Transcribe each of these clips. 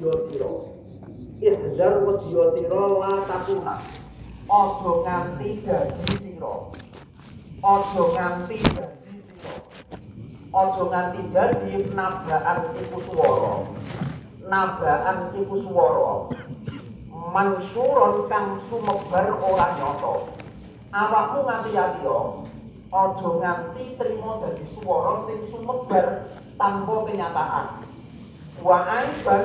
wedya sira. Ihdar sira la takuna. Aja nganti dadi sira. Aja nganti dadi sira. Aja nganti dadi nabakan iku swara. Swara. Mansuron kang sumebar ora nyata. Awakmu nganti ya Aja nganti trimo dadi swara sing sumebar tanpa kenyataan. Wa aiban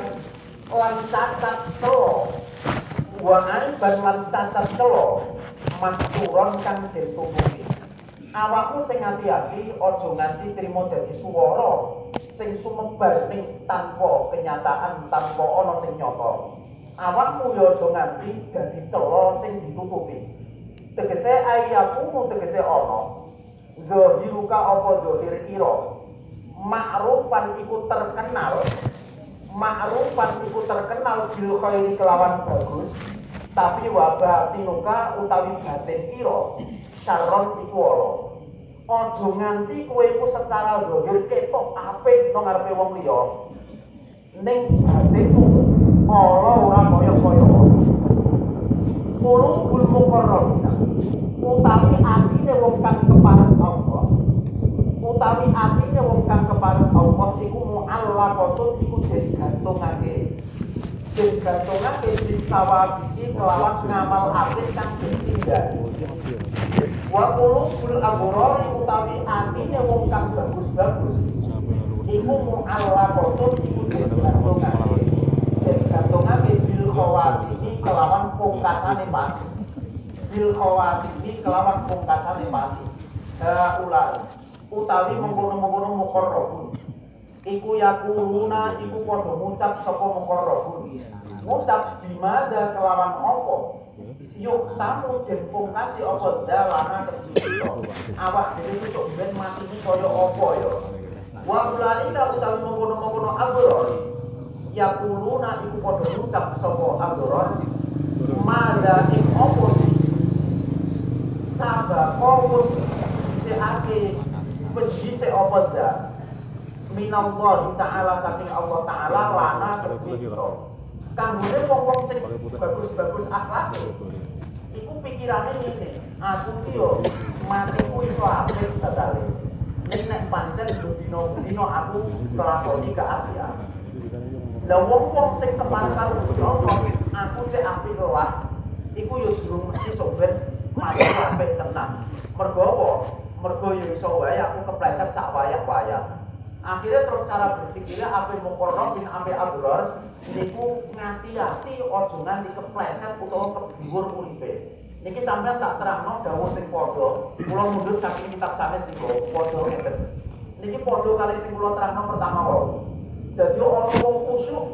lan cacat telo. Wa aiban lan cacat telo. Mansuron kang ditutupi. Awakmu sing hati-hati aja nganti trimo dadi swara sing sumebar ning tanpa kenyataan, tanpa ana sing nyata. Awakmu ya aja nganti dadi celo sing ditutupi. Tegese ayakumu tegese ana. Zahiruka apa zahir ira? Ma'rufan iku terkenal. Ma'rufan iku terkenal bil khairi kelawan bagus. Tapi wabah tinuka utawi batin ira saron iku ala. Aja nganti kowe iku secara zahir ketok apik nang ngarepe wong liya. Ning batinmu ala ora kaya-kaya. Kulo kul mukarrabina. Utawi atine wong kang kepareng Allah. Utawi atine wong kang kepareng Allah iku mu'allaqatun iku digantungake. Digantungake disawabisi kelawan ngamal apik kang ditindak. Wa qulubul abror utawi atine wong kang bagus-bagus iku mu'allaqatun iku digantungake. Digantungake bil khawatimi kelawan pungkasane mati. Bil khawatimi kelawan pungkasane mati. Haula utawi mengkono-mengkono mukarrabun. Iku yakuluna iku padha ngucap sapa mukarrabun. Ngucap dimada kelawan apa? Yuk tamu den pungkasi apa dalana kesito. Awak itu kok ben mati iki kaya apa ya? Wa ulaika utawi mengkono-mengkono abror. Yakuluna iku padha ngucap sapa abror. Mada ing apa Sabah kawun seake penjite apa dah minallah ta'ala saking Allah ta'ala lana tercipta kanggone wong-wong sing bagus-bagus akhlak. Iku pikirane ngene aku ki yo matiku iso apik tetale nek nek pancen dino dino aku kelakoni keapian lah wong-wong sing kepareng karo aku cek apik lah iku yo durung mesti sok ben mati apik tenan. Mergo apa? Mergo yo iso wae aku kepleset sak wayah-wayah akhirnya terus cara berpikirnya apa mukorrom bin ambe abror niku ngati-hati ojo nganti kepleset utawa kebiwur uripe. Niki sampean tak terangno dawuh sing padha. Kula mundur saking kitab sanes niku padha ngeten. Niki padha kali sing kula terangno pertama wae. Dadi ana wong kusuk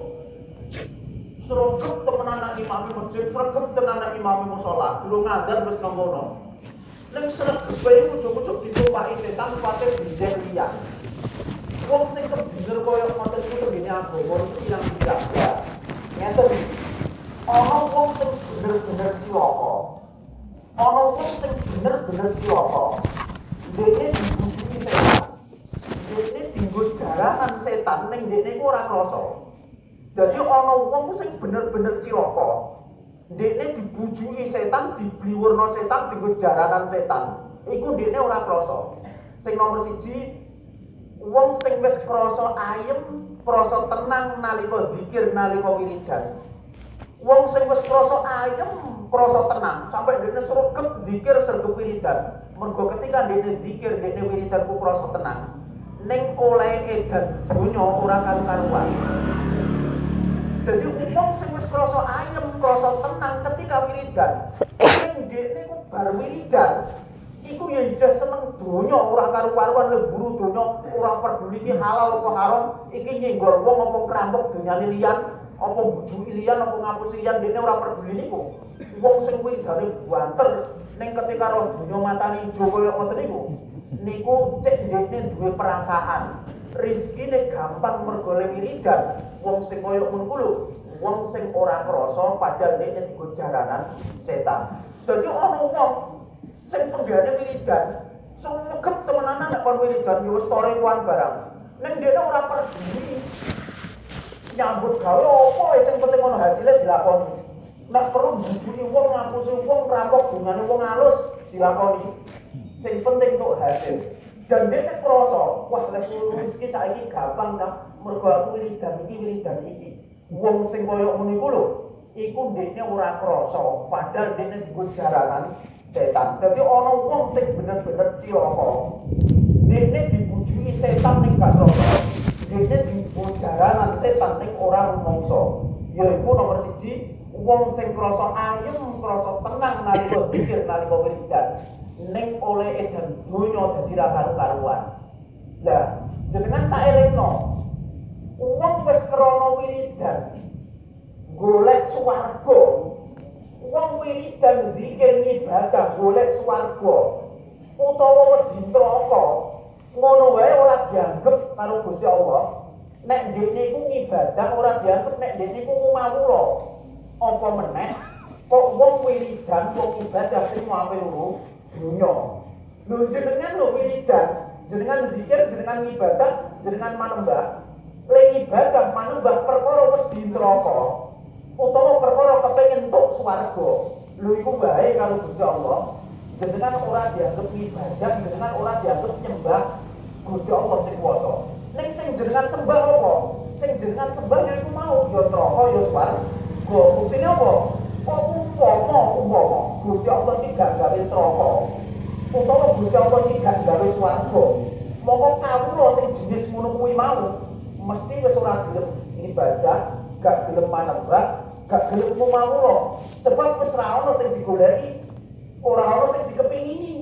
sregep temenan nang imam masjid sregep temenan nang imam musala durung ngadzan wis ngono ning sregep iku ujug-ujug ditumpaki setan kuwatir binjeng liyan wong sing kebener koyo ngoten iku tembene agama iku ilang tidak ya. Ngeten. Ana wong sing bener-bener. Ana wong sing bener-bener. Dene setan. Dene dinggo jaranan setan ning dene iku ora krasa. Jadi ana wong sing bener-bener cilaka. Dene dibujuki setan, dibliwurna setan, dinggo jaranan setan. Iku dene ora krasa. Sing nomor siji wong sing wis krasa ayem, krasa tenang nalika zikir nalika wiridan. Wong sing wis krasa ayem, krasa tenang, sampai dene sregep zikir sregep wiridan. Mergo ketika dene zikir, dene wiridan ku krasa tenang. Ning oleh edan donya ora karu-karuan. Jadi wong sing wis krasa ayem, krasa tenang ketika wiridan, ning dene ku bar wiridan, iku ya ijazah seneng donya ora karu-karuan leburu donya ora peduli iki halal apa haram. Iki nyenggol wong apa kerampok donyane liyan apa bujuk liyan apa ngapus liyan dene ora peduli niku. Wong sing kuwi gare banter ning ketika roh donya matane ijo kaya ngoten niku niku cek dene duwe perasaan. Rezekine gampang mergo wiridan. Wong sing kaya ngono wong sing ora krasa padahal dene digo jaranan setan. Dadi ana wong sing penggane wiridan sregep temenanan nek kon wiridan yo wis sore kuan barang ning dene ora peduli nyambut gawe apa sing penting ono hasilnya dilakoni. Nek perlu dibujuki wong ngapusi wong rampok bungane wong halus dilakoni. Sing penting untuk hasil. Dan dia krasa, wah lek rezeki saiki gampang ta, mergo aku wiridan iki wiridan iki. Wong sing koyo ngono iku lho, iku ndekne ora krasa, padahal dekne digo jaranan setan. Dadi ana wong sing bener-bener cilaka. Dekne dibujuki setan ning gak krasa. Dekne digo jaranan setan ning ora rumangsa. Yaiku nomor siji, wong sing krasa ayem, krasa tenang nalika pikir nalika wiridan. Ning oleh edan donya dadi ra karu-karuan. Lah, jenengan tak elingno. Wong wis krana wiridan, golek swarga. Wong wiridan zikir ibadah golek swarga. Utawa wedi neraka. Ngono wae ora dianggep karo Gusti Allah. Nek dene iku ibadah ora dianggep nek dene iku ngawula. Apa meneh kok wong wiridan wong ibadah sing ape loro dunya. Lho jenengan lho wiridan, jenengan zikir, jenengan ibadah, jenengan manembah. Le ibadah manembah perkara wedi neraka. Utawa perkara kepengin entuk swarga. Lho iku bae karo Gusti Allah. Jenengan ora dianggap ibadah jenengan ora dianggap nyembah Gusti Allah sing kuwasa ning sing jenengan sembah apa? Sing jenengan sembah ya iku mau ya neraka ya swarga. Buktine apa? Kok umpama umpama Gusti Allah iki gak gawe neraka utawa Gusti Allah iki gak gawe swarga mongko kawula sing jenis ngono kuwi mau mesti wis ora gelem ibadah gak gelem manembah gak gelem kumawula sebab wis ora ana sing digoleki ora ana sing dikepingini.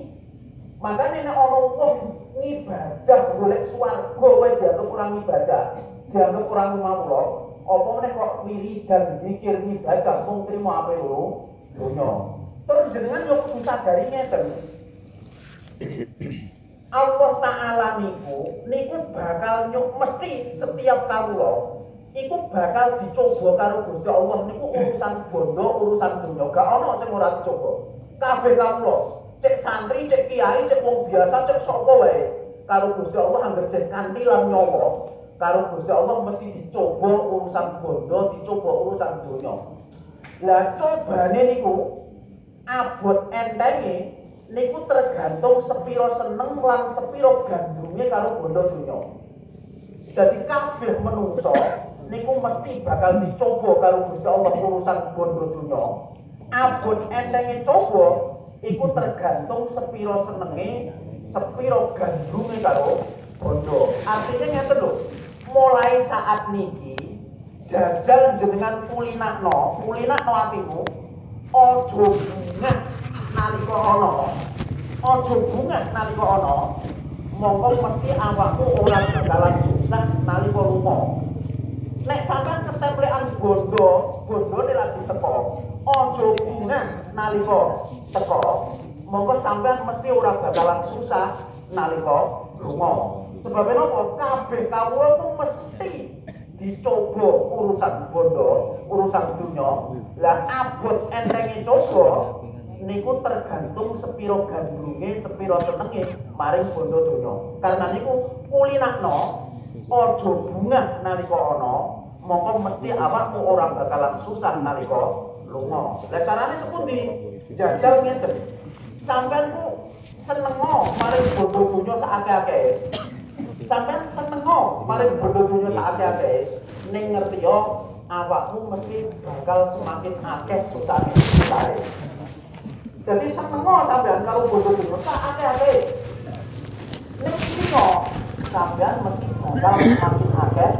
Makanya nek ana wong ngibadah golek swarga wae dianggap kurang ibadah dianggap kurang kumawula apa meneh kok wiridan zikir ibadah mung trimo ape loro donya terus jenengan yo kudu sadari ngeten. Allah Ta'ala niku niku bakal nyuk mesti setiap kawula iku bakal dicoba karo Gusti Allah niku urusan bondo urusan dunya gak ana sing ora dicoba. Kabeh kawula cek santri cek kiai cek wong biasa cek sapa wae. Karo Gusti Allah anggere cek kanthi lan nyawa. Karo Gusti Allah mesti dicoba urusan bondo dicoba urusan dunya lah cobane niku abot entenge niku tergantung sepiro seneng lan sepiro gandrunge karo bondo dunya jadi kabeh menungso niku mesti bakal dicoba karo Gusti Allah urusan bondo dunya. Abot entenge coba iku tergantung sepiro senenge, sepiro gandrunge karo bondo. Artinya ngeten lho, mulai saat niki jajal jenengan kulinakno, kulinakno atimu ojo bunga nalika ana. Ojo bunga nalika ana. Monggo mesti awakmu ora bakalan susah nalika lunga. Nek sampean ketemplean bondo, bondone lagi teko. Aja bunga nalika teko. Monggo sampean mesti ora bakalan susah nalika lunga. Sebab napa? Kabeh kawula ku mesti dicoba urusan bondo, urusan dunya. Lah abot entenge coba niku tergantung sepiro gandrunge, sepiro senenge maring bondo dunya. Karena niku kulinakno aja bunga nalika ana mongko mesti awakmu ora bakalan susah nalika lunga. Lah carane sepundi jajal ngeten. Sampean ku senengo maring bondo dunya sakake-ake sampean senengo maring bondo dunya sakake-ake ning ngerti yo awakmu mesti bakal semakin akeh susahane jadi senengo sampean karo bondo dunya sakake-ake ning iki kok sampean mesti bakal semakin akeh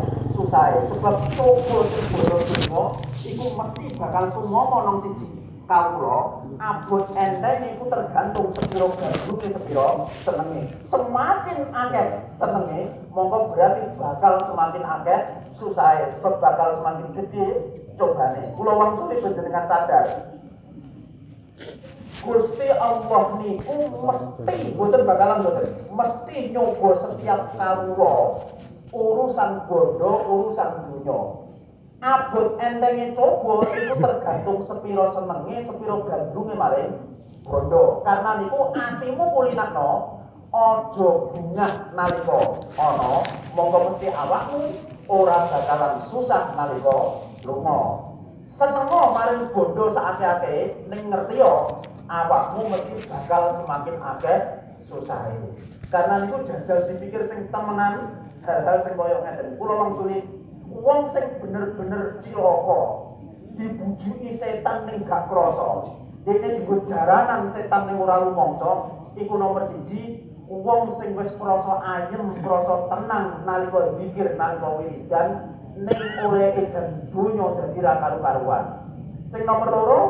sebab coba sing bodo donga iku mesti bakal tumomo nang siji? Kawula abot enteng iku tergantung sepiro gandrunge sepiro senenge. Semakin akeh senenge mongko berarti bakal semakin akeh susah sebab bakal semakin gede cobane. Kula wangsuli panjenengan sadar. Gusti Allah niku mesti boten bakalan boten mesti nyoba setiap kawula urusan bondo urusan dunya abot entenge coba itu tergantung sepiro senenge sepiro gandrunge maring bondo. Karena niku atimu kulinakno aja bungah nalika ana monggo mesti awakmu ora bakalan susah nalika lunga. Senengo maring bondo saake-ake ning ngerti yo awakmu mesti bakal semakin akeh susah karena itu jajal dipikir sing temenan hal-hal sing koyo ngeten. Kula wangsuli wong sing bener-bener cilaka dibujuki setan ning gak krasa. Dene digo jaranan setan ning ora rumangsa iku nomor siji wong sing wis krasa ayem krasa tenang nalika pikir nalika wiridan ning ureke dan donya dadi ra karu-karuan. Sing nomor loro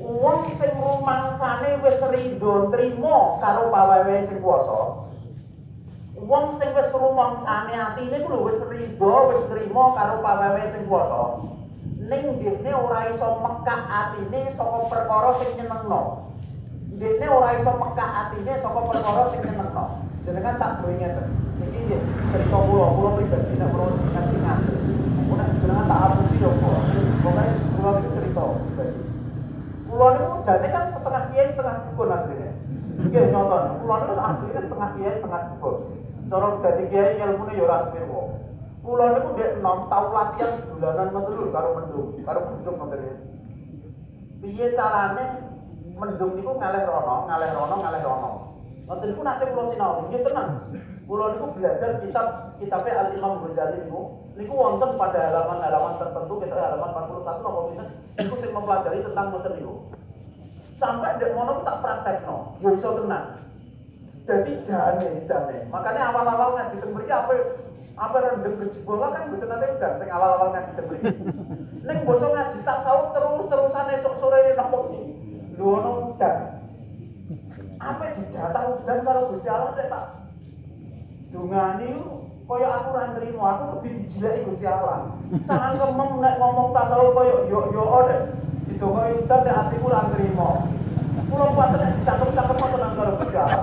wong sing rumangsane wis rido trima karo pawewe sing kuwasa wong sing wis rumangsane atine ku lho wis rido wis trima karo pawewe sing kuwasa. Ning dene ora iso mekak atine saka perkara sing nyenengno. Dene ora iso mekak atine saka perkara sing nyenengno. Jenengan tak duwe ngeten. Iki nggih cerita kula kula pribadi nek kula ngerti ngaten ora jenengan tak apusi yo kok pokoke kula iki cerita pribadi. Kulo niku jane kan setengah kiai setengah dukun asline. Nggih nyonton. Kulo niku asline setengah kiai setengah dukun. Cara dadi kiai ilmune ya ora sepiro. Kulo niku ndek nom tau latihan bulanan mentelur karo mendung, karo mendung ngoten ya. Piye carane mendung niku ngalih rono, ngalih rono, ngalih rono. Ngoten niku nate kulo sinau, nggih tenang. Kulo niku belajar kitab kitabnya Al Imam Ghazali niku niku wonten pada halaman-halaman tertentu kita halaman 41 napa pinten niku sing mempelajari tentang ngoten niku. Sampai dek mono tak praktekno, yo iso tenang. Jadi jane jane. Makanya awal-awal ngaji mriki apa apa rendem berjebol kan mboten nate udan sing awal-awal ngaji mriki. Ning basa ngaji tak tau terus-terusan esuk sore napa iki. Lho ono udan. Apa dijatah udan kalau Gusti Allah tak dungani kaya aku ora nrimo, aku lebih dijileki Gusti Allah. Sangan kemeng nek ngomong tasawuf kaya yo yo ode. Didongoi udan nek atiku ora nrimo. Kulo kuwatir nek cakep-cakep kok nang karo Gusti Allah,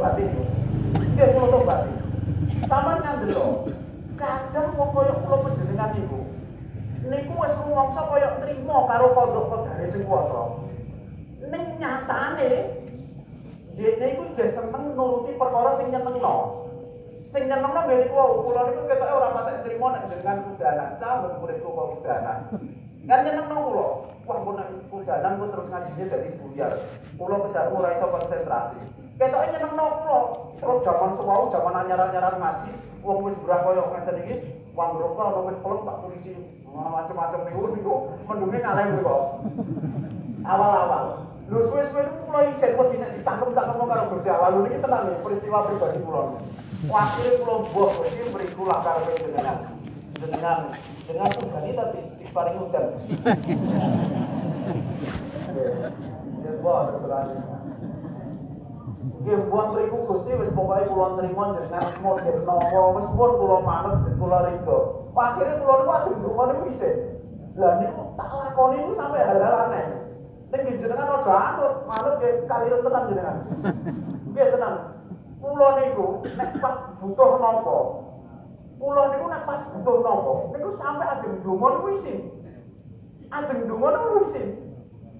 tobat iki. Nggih kulo tobat. Saman ngandelo. Kadang wong kaya kulo panjenengan niku niku wis rumangsa kaya nrimo karo pondok kodare sing kuwasa. Ning nyatane dene iku jek seneng nuruti perkara sing nyenengno. sing nyenengno nggih niku kula niku ketoke ora patek trimo nek dengan kudanan sambut muridku kok kudanan kan nyenengno kula wah mun nek kudanan ku terus ngajine dadi buyar kula kejar ora iso konsentrasi ketoke nyenengno kula terus zaman suwau zaman anyar-anyaran ngaji wong wis berah koyo ngeten iki wong rokok ora wis pelem tak polisi macam-macam niku niku mendunge ngalih kok awal-awal Lho suwe-suwe niku kula isin kok dina ditangkem-tangkem karo Gusti Allah. Lho niki tenan nih peristiwa pribadi kula. Akhire kula mbuh Gusti mriki kula karo jenengan. Jenengan jenengan tunggali tadi diparing udan. Ya terus Nggih mriku Gusti wis pokoke kula nrimo jenengan model napa wis pun kula manut kula ringo. Akhire kula niku ajeng ndonga niku isin. Lah niku tak lakoni niku sampe hal-hal aneh. Ning jenengan aja anut, manut nggih kalian tenan jenengan. Nggih tenan. Kula niku nek pas butuh napa. Kula niku nek pas butuh napa, niku sampe ajeng donga niku isin. Ajeng donga niku isin.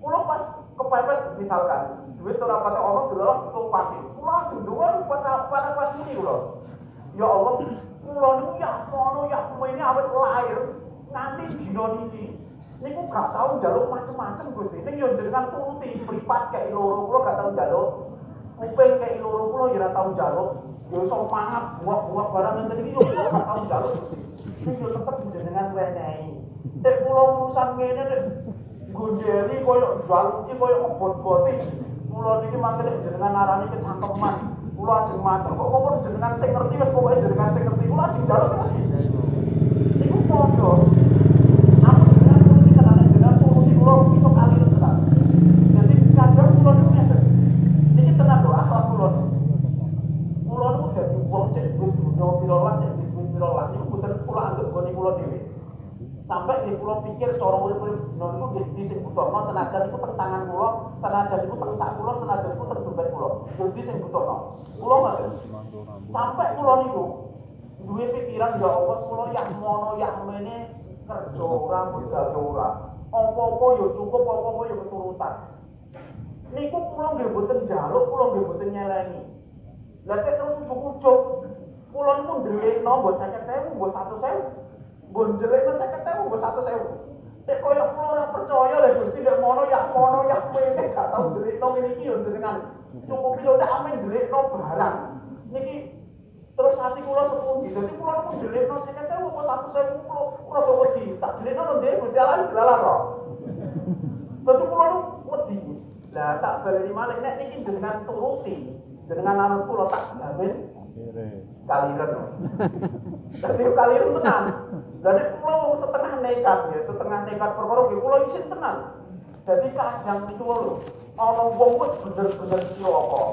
Kula pas kepepet misalkan, duit ora patek ono delok tuh pasti. Kula niku pas pas pas muni kula. Ya Allah, kula niku ya mono ya ini awet lahir nganti dina niki niku gak tau njaluk macem-macem Gusti. Ning yo jenengan turuti mripat kek loro kula gak tau njaluk. Kuping kek loro kula yo ora tau njaluk. Yo iso mangap buah-buah barang ngene iki yo gak tau njaluk Gusti. Ning yo tetep jenengan wenehi. Nek kula urusan ngene nek gondeli koyo jual iki koyo obot-oboti. Kula niki mangke jenengan arani kecangkeman. Kula ajeng matur kok kok jenengan sing ngerti wis pokoke jenengan sing ngerti kula ajeng njaluk Gusti. Iku padha aku dengan turuti tenan dengan turuti kula iso kali tenan. Jadi kadang kula niku ngeten. Iki tenan lho akhlak kula. Kula niku dadi wong cek dunya pira lan cek wis pira lan niku mboten kula anggap gone. Sampai di kula pikir cara urip-urip dina niku nggih di sing butuhno senajan iku teng tangan kula, senajan iku teng sak kula, senajan iku teng dompet kula. Dadi sing butuhno. Kula ngoten. Sampai kula niku duwe pikiran ya Allah kula yak mono yak mene kerja ora modal ora. Apa-apa ya cukup, apa-apa ya keturutan. Niku kula nggih boten njaluk, kula nggih boten nyelengi. Lah terus ujug-ujug kula niku ndelikno mbok 50.000, mbok 100.000. Mbok ndelikno 50.000, mbok 100.000. Nek koyo kula ora percaya lho Gusti nek mono ya mono ya mene gak tau ndelikno ngene iki yo jenengan. Cukup yo tak amen ndelikno barang. Niki terus hati kula sepundi. Dadi kula niku ndelikno 50.000 apa 100.000 kula kula wedi. Tak ndelikno ndek Gusti Allah dilalah kok. Dadi kula niku wedi. Lah tak baleni malih nek niki jenengan turuti dengan anak kula tak jamin kaliran. Dadi kaliran tenan. Dadi kula setengah nekat ya, setengah nekat perkara nggih kula isin tenan. Jadi kadang itu lho, ana wong bener-bener cilaka.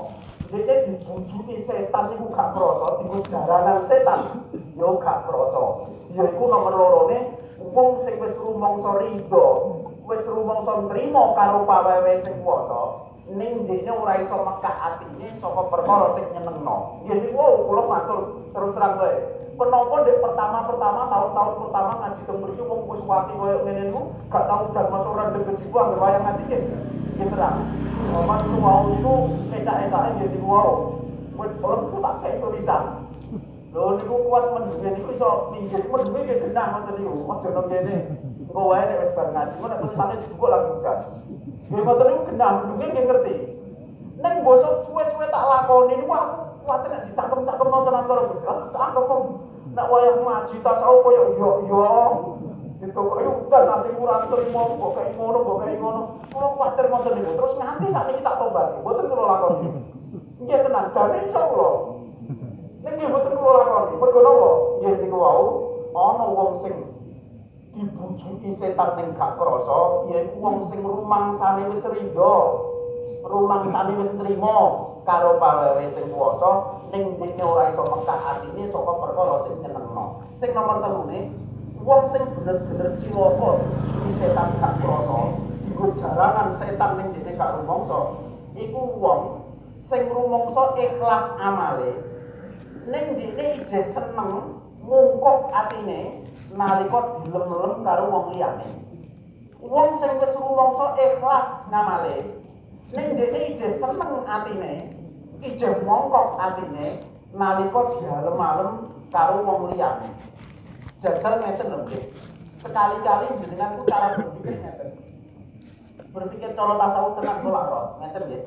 Dene dibujuki setan iku gak krasa, diku jaranan setan yo gak krasa. Ya iku nomor lorone wong sing wis rumangsa rido, wis rumangsa nrimo karo pawewe sing kuwasa, ning dene ora iso mekak atine saka perkara sing nyenengno. Ya niku kula matur terus terang wae. Penapa dek pertama-pertama tahun-tahun pertama ngaji teng mriki wong wis wati koyo ngene niku gak tau udah masuk ora deket jiwa anggere wayang ngaji ki. Ya terang. Oman ku mau niku etak-etake ya niku wau. Wis orang ku tak kayak tulisan. Lho niku kuat mendhuwe niku iso minggir mendhuwe ki genah ngoten niku. Aja nang kene. Engko wae nek wis bar ngaji, ngono tulisane dibuka langsung kan. Ya ngoten niku genah mendhuwe ki ngerti. Nek bosok suwe-suwe tak lakoni niku aku kuwatir nek dicangkem-cangkem nonton karo Gusti. Cangkem nek wayang ngaji aku koyo yo yo. Itu kok yo udah nanti kurang terima kok kayak ngono kok kayak ngono. Kulo kuwatir ngoten niku. Terus nganti sakniki tak tobat. Mboten kulo lakoni. Nggih tenan, jane insyaallah. Nek nggih mboten kulo lakoni. Mergo napa? Nggih niku wau ana wong sing dibujuki setan ning gak krasa, yen wong sing rumangsane wis rido. Rumangsane wis trima karo pawewe sing kuwasa ning dene ora iso mekak atine saka perkara sing nyenengno. Sing nomor telune, wong sing bener-bener cilaka iki setan gak krasa, iku jaranan setan ning dene gak rumangsa. Iku wong sing rumangsa ikhlas amale. Ning dene ijeh seneng mungkok atine nalika dilem-lem karo wong liyane. Wong sing wis rumangsa ikhlas ngamale, ning dene ijeh seneng atine, ijeh mongkok atine nalika dialem-alem karo wong liyane. Jajal ngeten lho, Nggih. Sekali-kali jenengan ku cara berpikir ngeten. Berpikir cara tasawuf kok, ngeten nggih.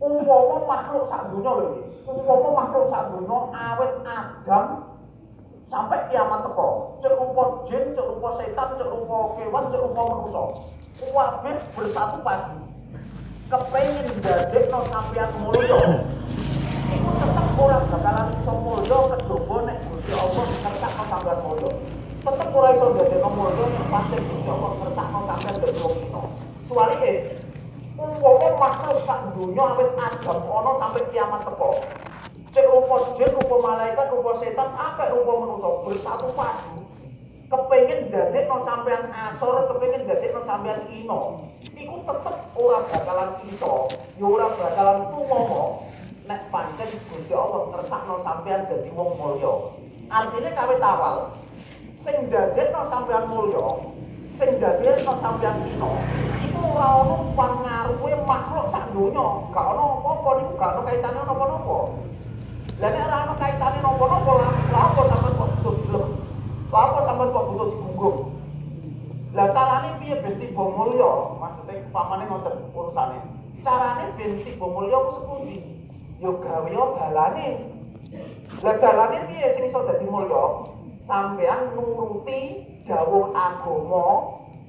Umpama makhluk sak dunya lho. Umpama makhluk sak dunya awet Adam sampai kiamat teko. Cek rupa jin, cek setan, cek kewan, cek rupa manusia. Kabeh bersatu padu. Kepengin ndadekno sampeyan mulya. Iku tetep ora bakalan iso mulya kejaba nek Gusti Allah ngertakno sampeyan mulya. Tetep ora iso ndadekno mulya nek pasti Gusti Allah ngertakno sampeyan dadi wong ino. Umpama makhluk sak dunya awit Adam ana sampai kiamat teko. Cek rupa jin, rupa malaikat, rupa setan, apa rupa manusia bersatu padu. Kepengen dadekno sampean asor, kepengen dadekno sampean ino. Iku tetep ora bakalan iso, ya ora bakalan tumomo nek pancen Gusti Allah ngersakno sampean dadi wong mulya. Artine kawit awal sing dadekno sampean mulya, sing dadekno sampean ino, iku ora ono pangaruhe makhluk sak donya, gak ono apa-apa niku gak ono kaitane napa-napa. Lah nek ora ono kaitane napa-napa, lha apa sampean kok butuh dilem? Lha apa sampean kok butuh digunggung? Lah carane piye ben tiba mulya? Maksude pamane ngoten urusane. Carane ben tiba mulya ku sepundi? Yo gawe yo dalane. Lah dalane piye sing iso dadi mulya? Sampean nuruti dawuh agama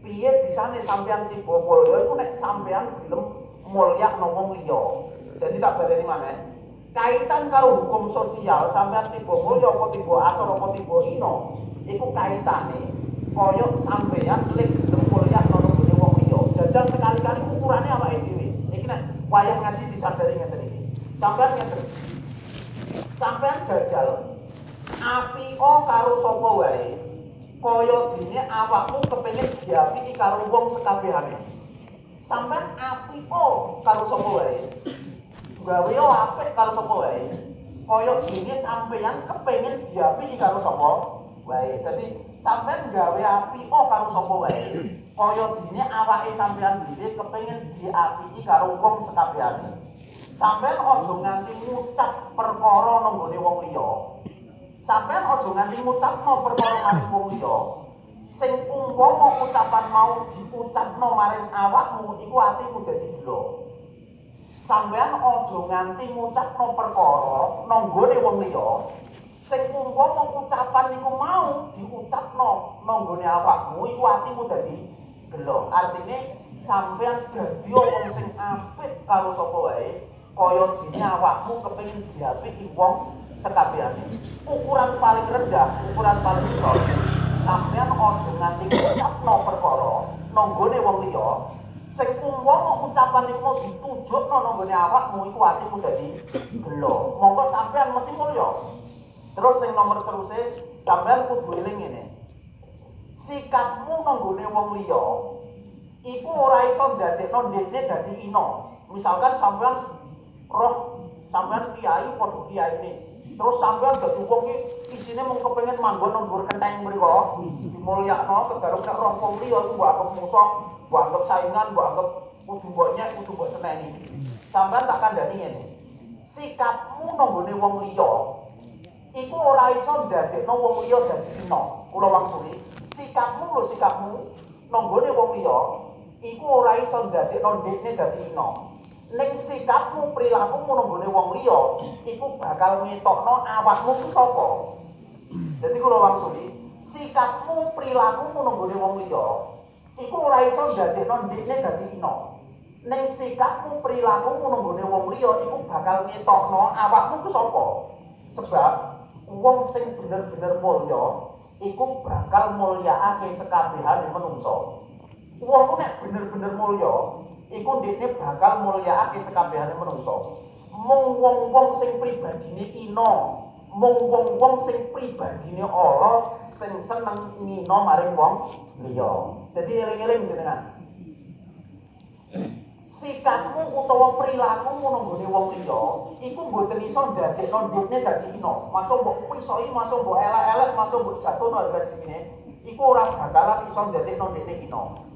piye bisane sampean tiba mulya iku nek sampean gelem mulyakno wong liya. Jadi tak badani maneh. Kaitan karo hukum sosial sampean tiba mulya apa tiba atur apa tiba ino iku kaitane kaya sampean lek gelem mulyakno nggone wong liya. Jajal sekali-kali ukurane awake dhewe. Iki nek wayah ngaji disadari ngeten iki. Sampean ngeten. Sampean jajal api o karo sapa wae kaya dene awakmu kepengin diapiki karo wong sekabehane. Sampeyan apika karo sapa wae. Gawe yo apik karo sapa wae. Kaya dene sampeyan kepengin diapiki karo sapa wae. Gawe apika karo sapa wae. Kaya dene awake sampeyan dhewe kepengin diapiki karo wong sekabehane. Sampeyan aja nganti ngucap perkara nang gone wong liya. Sampeyan aja nganti ngucapno perkara maring wong liya. Sing umpama ucapan mau diucapno maring awakmu iku atimu dadi gelo. Sampeyan aja nganti ngucapno perkara nang gone wong liya. Sing umpama ucapan iku mau diucapno nang gone awakmu iku atimu dadi gelo. Artine sampeyan dadi wong sing apik karo sapa wae kaya dene awakmu kepengin diapiki wong sekabehane. Ukuran paling rendah, ukuran paling besar. Sampeyan aja nganti ngucapno perkara nang gone wong liya. Sing umpama ucapan iku mau ditujukno nang gone awakmu iku atimu dadi gelo. Monggo sampeyan mesti mulya. Terus sing nomor teruse sampeyan kudu eling ngene. Sikapmu nang gone wong liya iku ora iso ndadekno ndekne dadi ino. Misalkan sampean roh sampean kiai padha kiai ini. Terus sampean dadi wong iki isine mung kepengin manggon nang dhuwur kenteng mriku. Dimulyakno kegaruk nek roh wong liya iku mbok anggap musuh, mbok anggap saingan, mbok anggap kudu mbok nyek, kudu mbok seneni. Sampean tak kandhani ngene. Sikapmu nang wong liya iku ora iso ndadekno wong liya dadi ino. Kula wangsuli, sikapmu lho sikapmu nang wong liya iku ora iso ndadekno ndekne dadi ino. Ning sikapmu perilakumu nang gone wong liya iku bakal ngetokno awakmu ku sapa. Dadi kula wangsuli, sikapmu perilakumu nang gone wong liya iku ora iso ndadekno ndekne dadi ino. Ning sikapmu perilakumu nang gone wong liya iku bakal ngetokno awakmu ku sapa. Sebab wong sing bener-bener mulya iku bakal mulyakake sekabehane manungsa. Wong nek bener-bener mulya, iku ndekne bakal mulyakake sekabehane manungsa. Mung wong-wong sing pribadine ina, mung wong-wong sing pribadine ala sing seneng ngina maring wong liya. Dadi eling-eling jenengan. Sikapmu utawa perilakumu nang gone wong liya, iku mboten iso ndadekno ndekne dadi ina. Masuk mbok pisoi, masuk mbok elek-elek, masuk mbok jatuhno harga dirine, iku ora bakalan iso ndadekno ndekne ina.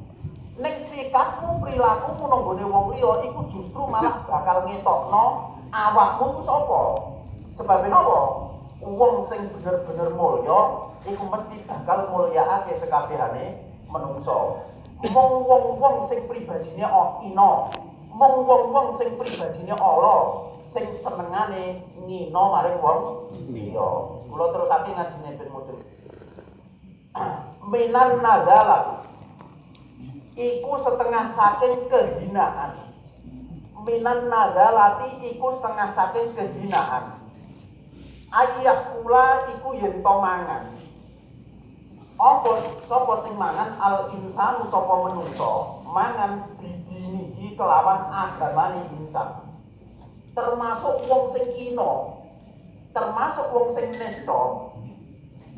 Nek sikapmu perilakumu nang gone wong liya iku justru malah bakal ngetokno awakmu ku sapa? Sebab napa wong sing bener-bener mulya iku mesti bakal mulyakake sekabehane menungso. Mung wong-wong sing pribadine oh ina mung wong-wong sing pribadine ala sing senengane ngina maring wong liya. Kula terusake ngajine ben mudhun minan nazalah iku setengah saking kehinaan. Minan nazalati iku setengah saking kehinaan. Ayah kula iku yen to mangan. Apa sapa sing mangan al insan sapa menungso, mangan didiniki kelawan agamane insan. Termasuk wong sing ino, termasuk wong sing nesta,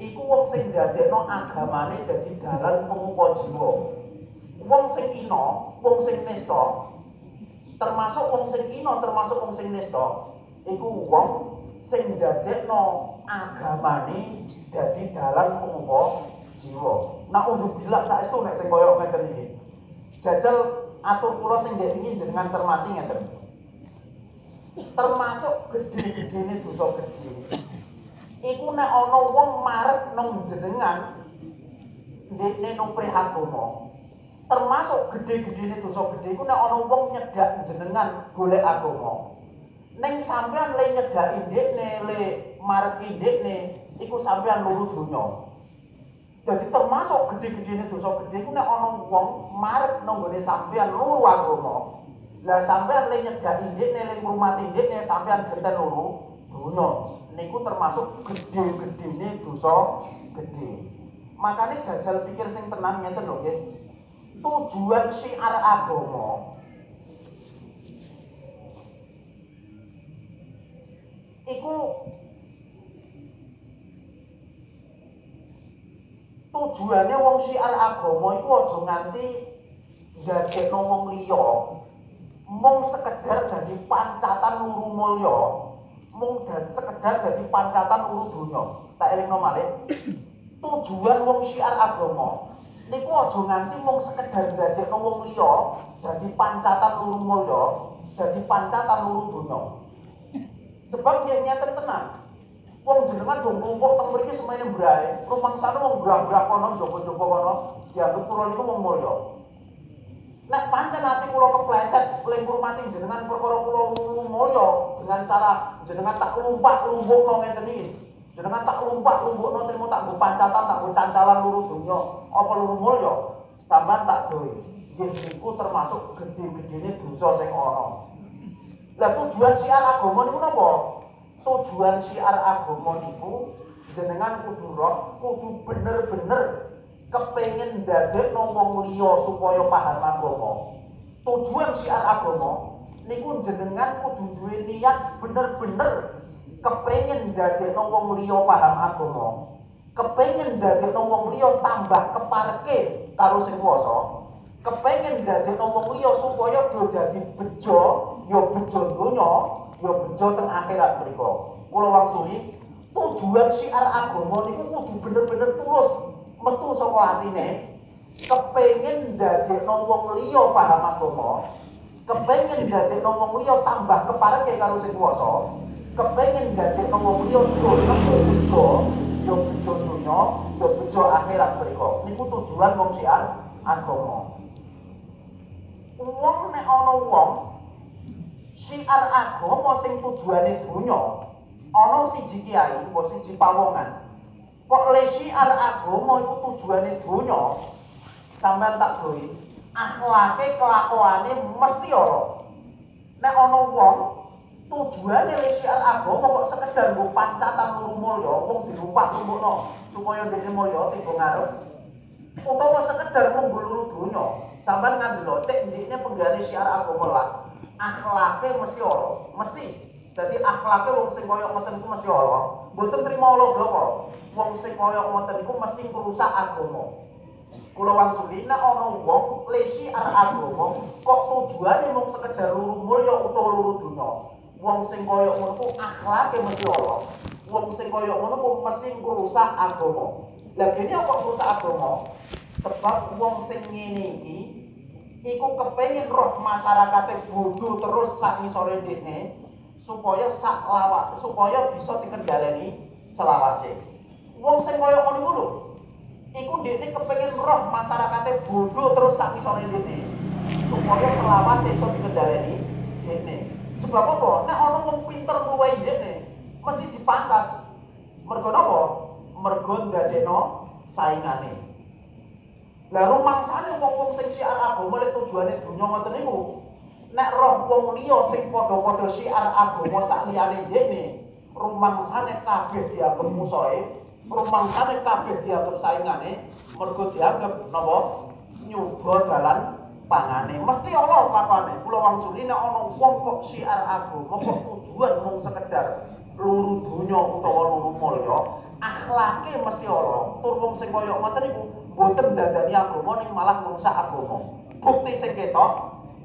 iku wong sing dadekno agamane dadi dalan pengupa jiwa. Wong sing ina, wong sing termasuk wong sing ina, termasuk wong sing nista, iku wong sing dadekno agamane dadi dalan pengupa jiwa. Nah, untuk bila saestu nek sing koyo ngeten iki. Jajal atur kula sing ndek iki jenengan cermati ngeten. Termasuk gede-gedene dosa gede. Iku nek ana wong marep nang jenengan ndekne nang prihatuna. Termasuk gede-gedene dosa gede iku nek ana wong nyedak jenengan golek agama. Ning sampean le nyedaki ndekne, le mareki ndekne, iku sampean luru donya. Jadi termasuk gede-gedene dosa gede iku nek ana wong marek nang gone sampean luru agama. Lah sampean le nyedaki ndekne, le ngurmati ndekne, sampean genten luru donya. Niku termasuk gede-gedene dosa gede. Makanya jajal pikir sing tenang ngeten lho nggih. Tujuan syiar agama iku tujuannya wong syiar agama iku aja nganti ndadekno wong liya. Mung sekedar dadi pancatan luru mulya mung sekedar dadi pancatan luru donya. Tak elingno malih. Tujuan wong syiar agama niku aja nganti mung sekedar dadekno wong liya dadi pancatan luru mulya jadi pancatan luru dunya. Sebab dia nyata tenang. Wong jenengan dong kumpul teng mriki semene brae, rumangsane wong brah-brah kono jopo-jopo kono, dianggep kula niku wong mulya. Nek pancen ati kula kepleset ling mati jenengan perkara kula mulya dengan cara jenengan tak lumpak lumbukno ngeten iki. Jenengan tak lumpak lumbukno trimo tak nggo pancatan tak nggo cancalan luru donya, apa luru mulya? Sampeyan tak doi. Niku termasuk gede-gedene dosa sing ana. Lah tujuan siar agama niku napa? Tujuan siar agama niku jenengan kudu roh, kudu bener-bener kepengen dadekno wong liya supaya paham agama. Tujuan siar agama niku jenengan kudu duwe niat bener-bener kepengen dadekno wong liya paham agama. Kepengen dadekno wong liya tambah keparke karo sing kuwasa. Kepengen dadekno wong liya supaya do dadi bejo ya bejo donya, ya bejo teng akhirat mriku. Kula wangsuli tujuan syiar agama niku kudu bener-bener tulus metu saka atine. Kepengen dadekno wong liya paham agama, kepengen dadekno wong liya tambah kepareke karo sing kuwasa, kepengen dadekno wong liya donya bejo, ya bejo donya, ya bejo akhirat mriku. Niku tujuan wong syiar agama. Wong nek ana wong siar agama sing tujuane donya ana siji kiai apa siji pawongan kok le siar agama iku tujuane donya sampean tak doi akhlake kelakuane mesti ora nek ana wong tujuane le siar agama kok sekedar nggo pancatan luru mulya wong dirumpak rumpukno supaya dene mulya tiba ngarep utawa sekedar mung luru donya sampean ngandelo cek ndikne penggane siar agama lah akhlake mesti ora, mesti. Jadi akhlake wong sing koyo ngoten iku mesti ora. Mboten trimo Allah bloko. Wong sing koyo ngoten iku mesti ngrusak agama. Kula wangsuli nek ana wong lesi ar agama kok tujuane mung sekedar luru mulya utawa luru dunya. Wong sing koyo ngono ku akhlake mesti ora. Wong sing koyo ngono ku mesti ngrusak agama. Lah kene kok ngrusak agama? Sebab wong sing ngene iki iku kepengen roh masyarakatnya bodoh terus sak ngisore dene supaya sak lawak supaya bisa dikendaleni selawase. Wong sing kaya ngono iku lho. Iku dene kepengen roh masyarakatnya bodoh terus sak ngisore dene supaya selawase iso dikendaleni dene. Sebab apa? Nek ana wong pinter luwih dene mesti dipangkas. Mergo napa? Mergo ndadekno saingane. Lah rumangsane wong-wong sing siar agama lek tujuane dunya ngoten niku. Nek roh wong liya sing padha-padha siar agama sak liyane dene, rumangsane kabeh dianggep musuhe, rumangsane kabeh dianggep saingane, mergo dianggep napa? Nyoba dalan pangane. Mesti Allah papane. Kula wangsuli nek ana wong kok siar agama kok tujuan mung sekedar luru dunya utawa luru mulya, akhlake mesti ora. Tur wong sing kaya ngoten niku boten dadani agama ning malah ngrusak agama. Bukti sing ketok,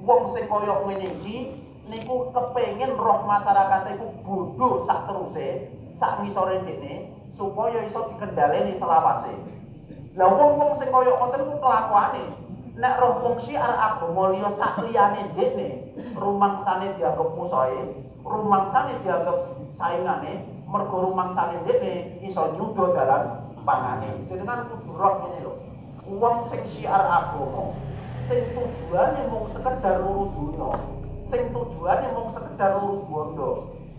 wong sing kaya ngene iki niku kepengin roh masyarakat iku bodho sak teruse, sak misore dene supaya iso dikendhaleni selawase. Lah wong-wong sing kaya ngoten niku kelakuane nek roh wong syiar agama liya sak liyane dene rumangsane dianggep musuhe, rumangsane dianggep saingane, mergo rumangsane dene iso nyudo dalan pangane. Jenengan kudu roh ngene lho. Wong sing syiar agama, sing tujuane mung sekedar luru dunya, sing tujuane mung sekedar luru bondo,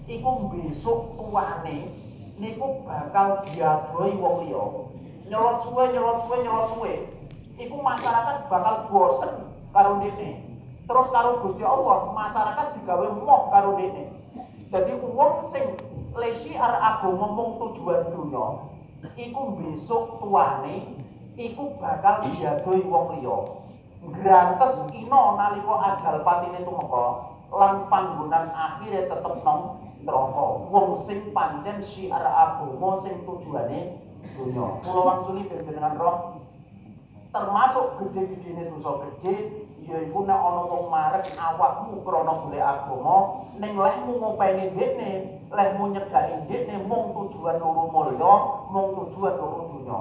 iku besok tuane niku bakal diadoi wong liya. Nyolot suwe, nyolot suwe, nyolot suwe. Iku masyarakat bakal bosen karo dene. Terus karo Gusti Allah, masyarakat digawe moh karo dene. Jadi wong sing lesi ar agama mung tujuan dunya, iku besok tuane iku bakal diadoi wong liya. Grantes ino nalika ajal patine tumeka lan panggonan akhire tetep nang neraka. Wong sing pancen syiar agama sing tujuane dunya. Kula wangsuli panjenengan roh termasuk gede-gedene dosa gede yaiku nek ana wong marek awakmu krana golek agama ning lehmu ngopeni dekne lehmu nyegani dekne mung tujuan loro mulya mung tujuan loro dunya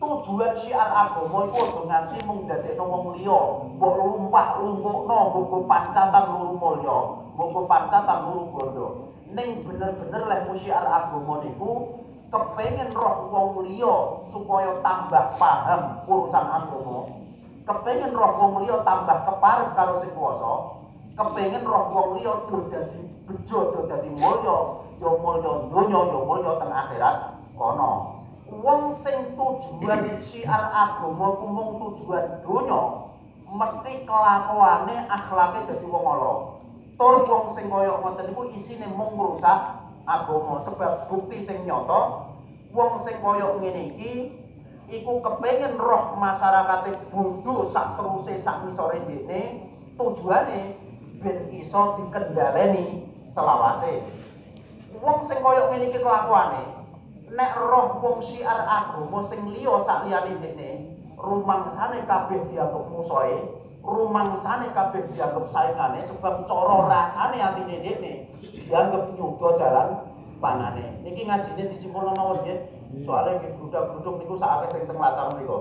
tujuan syiar agama iku aja nganti mung dadekno wong liya mbok lumpah lumpukno buku pancatan luru mulya buku pancatan luru bondo. Ning bener-bener lek syiar agama niku kepengen roh wong liya supaya tambah paham urusan agama. Kepengen roh wong liya tambah kepareng karo sing kuwasa. Kepengen roh wong liya dadi bejo dadi mulya ya mulya donya ya mulya teng akhirat kono. Wong sing tujuan syiar agama ku mung tujuan donya mesti kelakuane akhlake dadi wong ala. Tur wong sing kaya ngoten iku isine mung agama sebab bukti sing nyata wong sing kaya ngene iki iku kepengin roh masyarakate bodho sak teruse sak misore dene tujuane ben iso dikendhaleni selawase. Wong sing kaya ngene iki kelakuane nek roh wong syiar agama sing liya sak liyane dene rumangsane kabeh dianggap musuhe rumangsane kabeh dianggap saingane sebab cara rasane atine dene dianggap nyuda dalan panane niki ngajine disimpulno mawon nggih soalnya nggih grudak-gruduk niku sak akeh sing teng latar mriku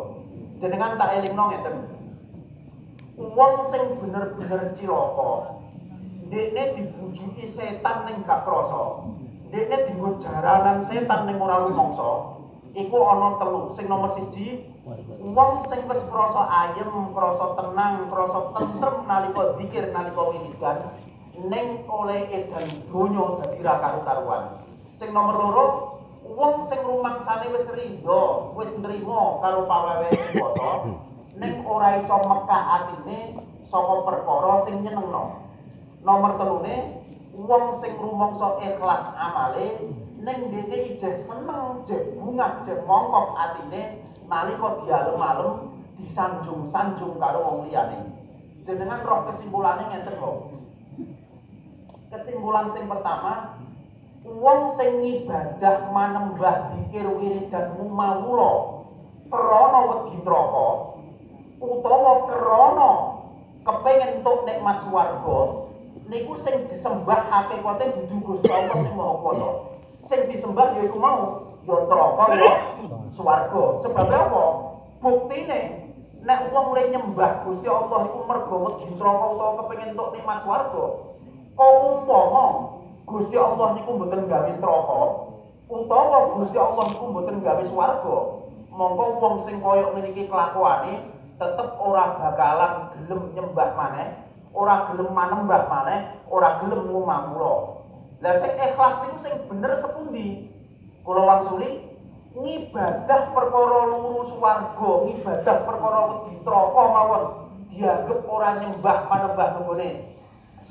jenengan tak elingno ngeten wong sing bener-bener cilaka dene dibujuki setan ning gak krasa Dene dienggo jaranan setan ning ora rumangsa. Iku ana telu. Sing nomor siji, wong sing wis krasa ayem, krasa tenang, krasa tentrem nalika zikir nalika wiridan ning oleh edan donya dadi ra karu-karuan. Sing nomor loro, wong sing rumangsane wis rindo, wis nrimo karo pawewe puasa, ning ora iso mekah atine saka perkara sing nyenengno. Nomor telune, wong sing rumangsa ikhlas amale ning dene ijeh seneng jeh bunga jeh mongkok atine nalika dialem-alem disanjung-sanjung karo wong liyane jenengan roh kesimpulane ngenten kok kesimpulan sing pertama wong sing ibadah manembah dikir wiridan mumawula krana wedi neraka utawa krana kepengin entuk nikmat swarga niku sing disembah hakikate dudu Gusti Allah sing Maha Kuwasa. Sing disembah ya iku mau ya neraka ya swarga. Sebab apa? Buktine nek wong mulai nyembah Gusti Allah iku mergo wedi neraka utawa kepengin entuk nikmat swarga. Kok umpama Gusti Allah niku mboten gawe neraka utawa Gusti Allah niku mboten gawe swarga, monggo wong sing kaya ngene kelakuane tetep ora bakalan gelem nyembah maneh ora gelem manembah maneh, ora gelem ngumamula. Lah sing ikhlas niku sing bener sepundi? Kula wangsuli ngibadah perkara luru swarga, ngibadah perkara wedi neraka mawon dianggep ora nyembah manembah nggone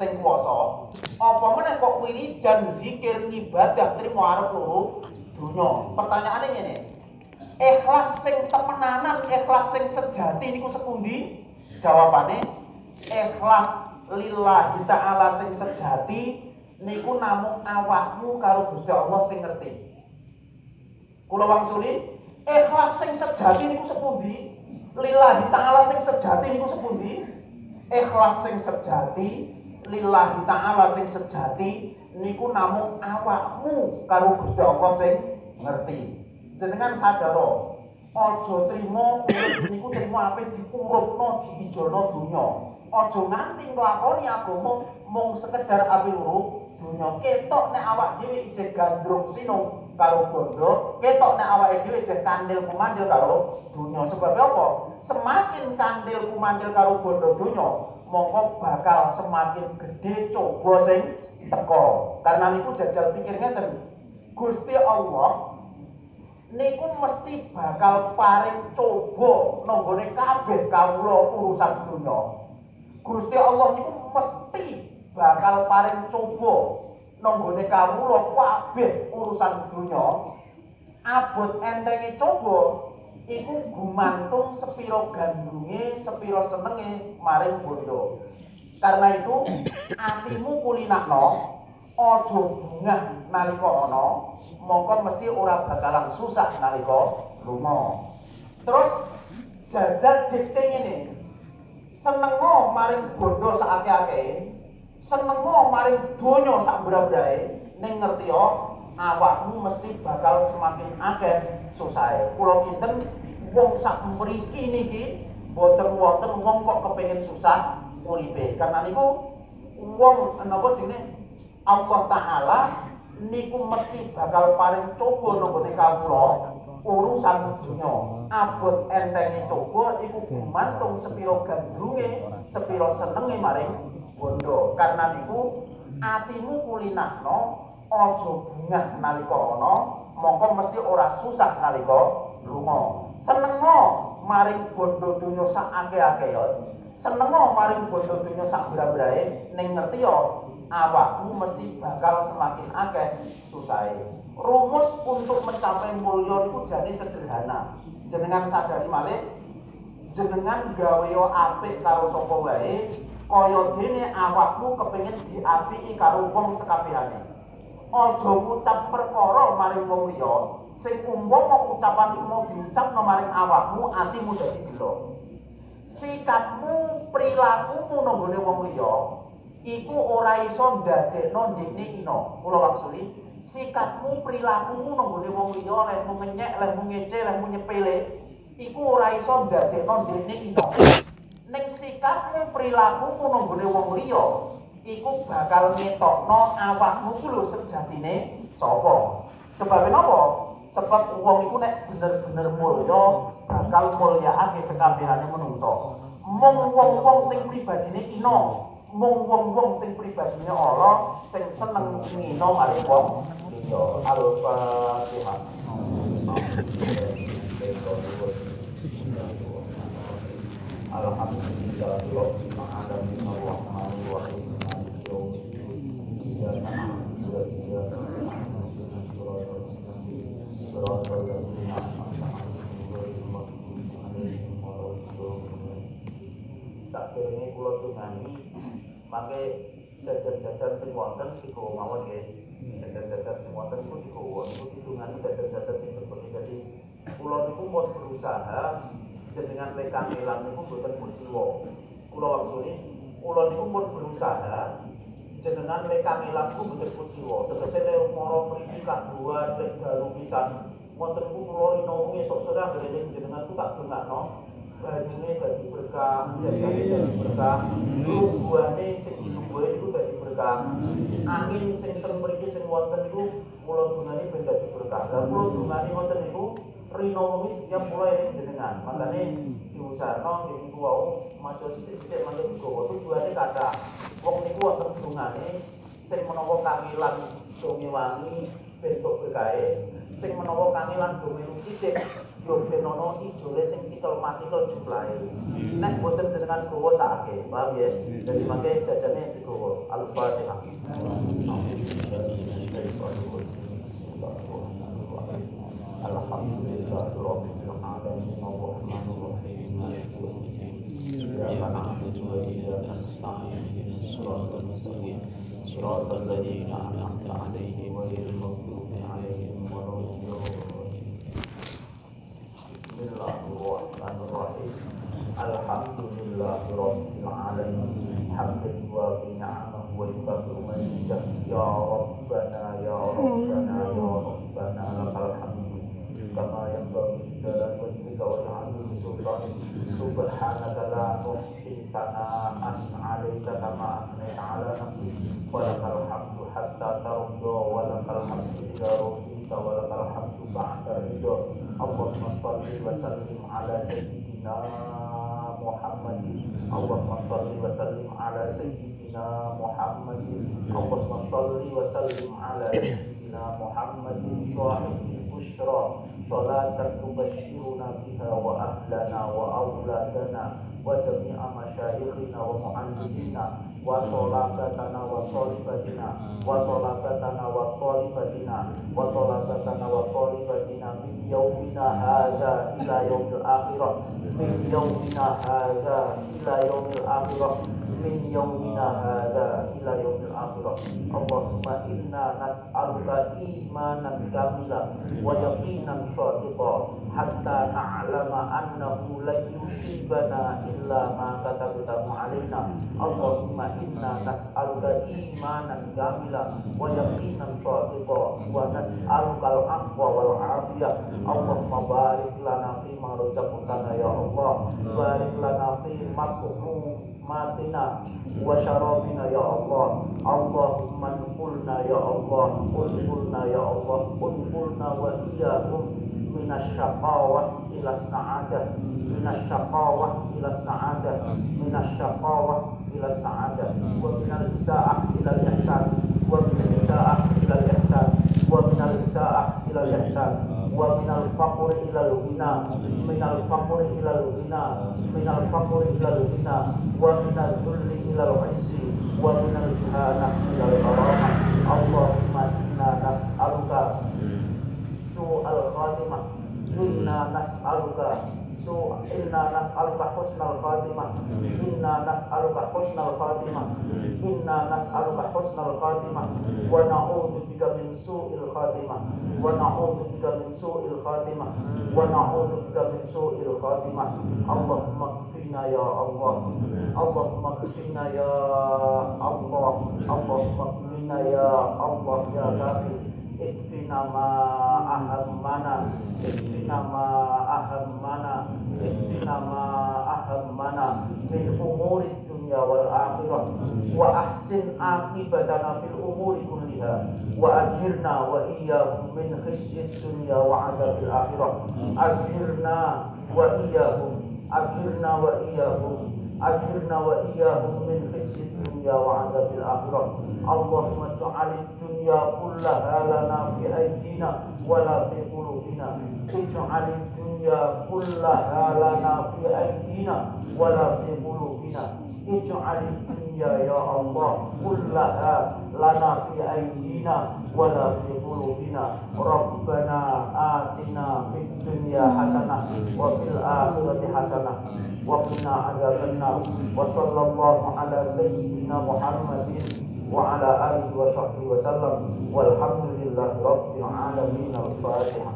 sing kuwasa. Apa meneh kok dan zikir ngibadah trimo arep luru dunya. Pertanyaane ngene. Ikhlas sing temenanan, ikhlas sing sejati niku sepundi? Jawabane ikhlas lillahi ta'ala sing sejati niku namung awakmu karo Gusti Allah sing ngerti. Kula wangsuli ikhlas sing sejati niku sepundi? Lillahi ta'ala sing sejati niku sepundi? Ikhlas sing sejati lillahi ta'ala sing sejati niku namung awakmu karo Gusti Allah sing ngerti. Jenengan sadar aja trimo niku trimo ape dikurupno diijolno donya. aja nganti nglakoni agama mung sekedar api luru dunya ketok nek awak dhewe isih gandrung sinung karo bondo ketok nek awake dhewe isih kandil kumandil karo dunya sebab apa semakin kandil kumandil karo bondo dunya mongko bakal semakin gede coba sing teko karena niku jajal pikir ngeten Gusti Allah niku mesti bakal paring coba nanggone kabeh kawula urusan dunya Gusti Allah niku mesti bakal paring coba nanggone kawula kabeh urusan dunya. Abot entenge coba iku gumantung sepiro gandunge, sepiro senenge maring bondo. Karena itu atimu kulinakno aja bungah nalika ana, mongko mesti ora bakalan susah nalika lunga. Terus jajal dikte ngene, senengo maring bondo sak akeh-akeh senengo maring donya sak bra-brae ning ngerti awakmu mesti bakal semakin akeh susahe kula kinten wong sak mriki niki boten wonten wong kok kepengin susah uripe. Karena niku wong napa jenenge Allah taala niku mesti bakal paling coba nggone kawula urusan dunya. Abot entenge coba iku gumantung sepiro gandrunge, sepiro senenge maring bondo. Karena niku atimu kulinahno aja bungah nalika ana, mongko mesti ora susah nalika lunga. Senengo maring bondo dunya sak akeh-akeh ya. Senengo maring bondo dunya sak bra-brae ning ngerti ya awakmu mesti bakal semakin akeh susahe. Rumus untuk mencapai mulya itu jadi sederhana. Jenengan sadari malih jenengan gawe yo apik karo sapa wae kaya dene awakmu kepengin diapiki karo wong sekabehane. Aja ngucap perkara maring wong liya sing umpama ucapan iku mau diucapno maring awakmu atimu dadi jelo. Sikapmu, perilakumu nang wong liya iku ora iso ndadekno ndekne ino. Kula wangsuli, sikapmu, perilakumu nang gone wong liya, lehmu ngenyek, lehmu ngece, lehmu nyepele, iku ora iso ndadekno ndekne ino. Ning sikapmu, perilakumu nang gone wong liya, iku bakal ngetokno awakmu ku lho sejatine sapa. Sebab napa? Sebab wong iku nek bener-bener mulya bakal mulyaake sekabehane menungso. Mung wong-wong sing pribadine ino mung wong-wong sing pribadine Allah sing seneng ngino maring wong liya al-fatihah Alhamdulillah Rabbil alamin arrahmanir Sakirenge kula tungani mangke jajar-jajar sing wonten siku mawon. Jajar-jajar jajar-jajar niku pun berusaha jenengan lekang niku boten musiwa. Tegese nek mara mriki kaduan lek dalu pisan wonten niku kula rino esuk sore anggere jenengan ku tak dongakno bajunya dadi berkah, jagane dadi berkah, lungguhane sing dilungguhe iku dadi berkah. Angin sing teng mriki sing wonten iku kula dungani ben dadi berkah. Lah kula dungani wonten niku rino wengi setiap kula eling jenengan. Makane diusahno nggih niku wau masuk sithik-sithik mangke digawa tujuane kathah. Wong niku wonten dungane sing menawa kangilan donge wangi bentuk berkahe, sing menawa kangilan donge sithik yo ben ana ijole sing tikel matikel jumlahe. Nek boten jenengan gawa sakake, paham ya? Jadi mangke jajane digawa Al-Fatihah. Alhamdulillah rabbil alamin arrahmanir rahim maliki yaumiddin. Iyyaka na'budu wa. Alhamdulillahirabbil كما ينبغي للمجد والعزم سلطان سبحانك لا نحصي ثناء عليك كما أثنيت على نفسي ولك الحمد حتى ترضى ولك الحمد إذا رضيت ولك الحمد بعد الرضا اللهم صل وسلم على سيدنا محمد. اللهم صل وسلم على سيدنا محمد. اللهم صل وسلم على سيدنا محمد صاحب البشرى. صلاة تبشرنا بها وأهلنا وأولادنا وجميع مشايخنا ومعلمينا وصلاتنا وطالبتنا وصلاتنا وطالبتنا وصلاتنا وطالبتنا من يومنا هذا إلى يوم الآخرة من يومنا هذا إلى يوم الآخرة min yaumina hadza ila yaumil akhirah. Allahumma inna nas'aluka imanan kamila wa yaqinan shadiqa hatta na'lama annahu la yusibana illa ma katabtahu alaina Allahumma inna nas'aluka imanan kamila wa yaqinan shadiqa wa nas'aluka al-aqwa wal afiyah. Allahumma barik lana fi ma razaqtana ya Allah. Barik lana fi ma مطعوماتنا وشرابنا يا الله. اللهم انقلنا يا الله. انقلنا يا الله. انقلنا وإياكم من الشقاوة إلى السعادة. من الشقاوة إلى السعادة. من الشقاوة إلى السعادة. ومن الإساءة إلى الإحسان. ومن الإساءة إلى الإحسان. ومن الإساءة إلى الإحسان. wa minal faqri ilal ghina minal faqri ilal ghina minal faqri ilal ghina wa minal dhulli ilal izzi wa minal jahana ilal karamah Allahumma inna nas'aluka su'al khatimah inna nas'aluka سوء إنا نسألك حسن الخاتمة إنا نسألك حسن الخاتمة إنا نسألك حسن الخاتمة ونعوذ بك من سوء الخاتمة ونعوذ بك من سوء الخاتمة ونعوذ بك من سوء الخاتمة اللهم اكفنا يا الله اللهم اكفنا يا الله اللهم اكفنا يا الله يا كافي اكفنا ما أهمنا اكفنا ما أهمنا اكفنا ما أهمنا من أمور الدنيا والآخرة. وأحسن عاقبتنا في الأمور كلها. وأجرنا وإياكم من خزي الدنيا وعذاب الآخرة. أجرنا وإياكم أجرنا وإياكم أجرنا وإياهم من خزي الدنيا وعذاب الآخرة. اللهم اجعل الدنيا كلها لنا في أيدينا ولا في قلوبنا. اجعل الدنيا كلها لنا في أيدينا ولا في قلوبنا اجعل الدنيا يا الله كلها لنا في أيدينا ولا في قلوبنا ربنا آتنا في الدنيا حسنة وفي الآخرة حسنة وقنا عذاب النار وصلى الله على سيدنا محمد وعلى آله وصحبه وسلم والحمد لله رب العالمين الفاتحة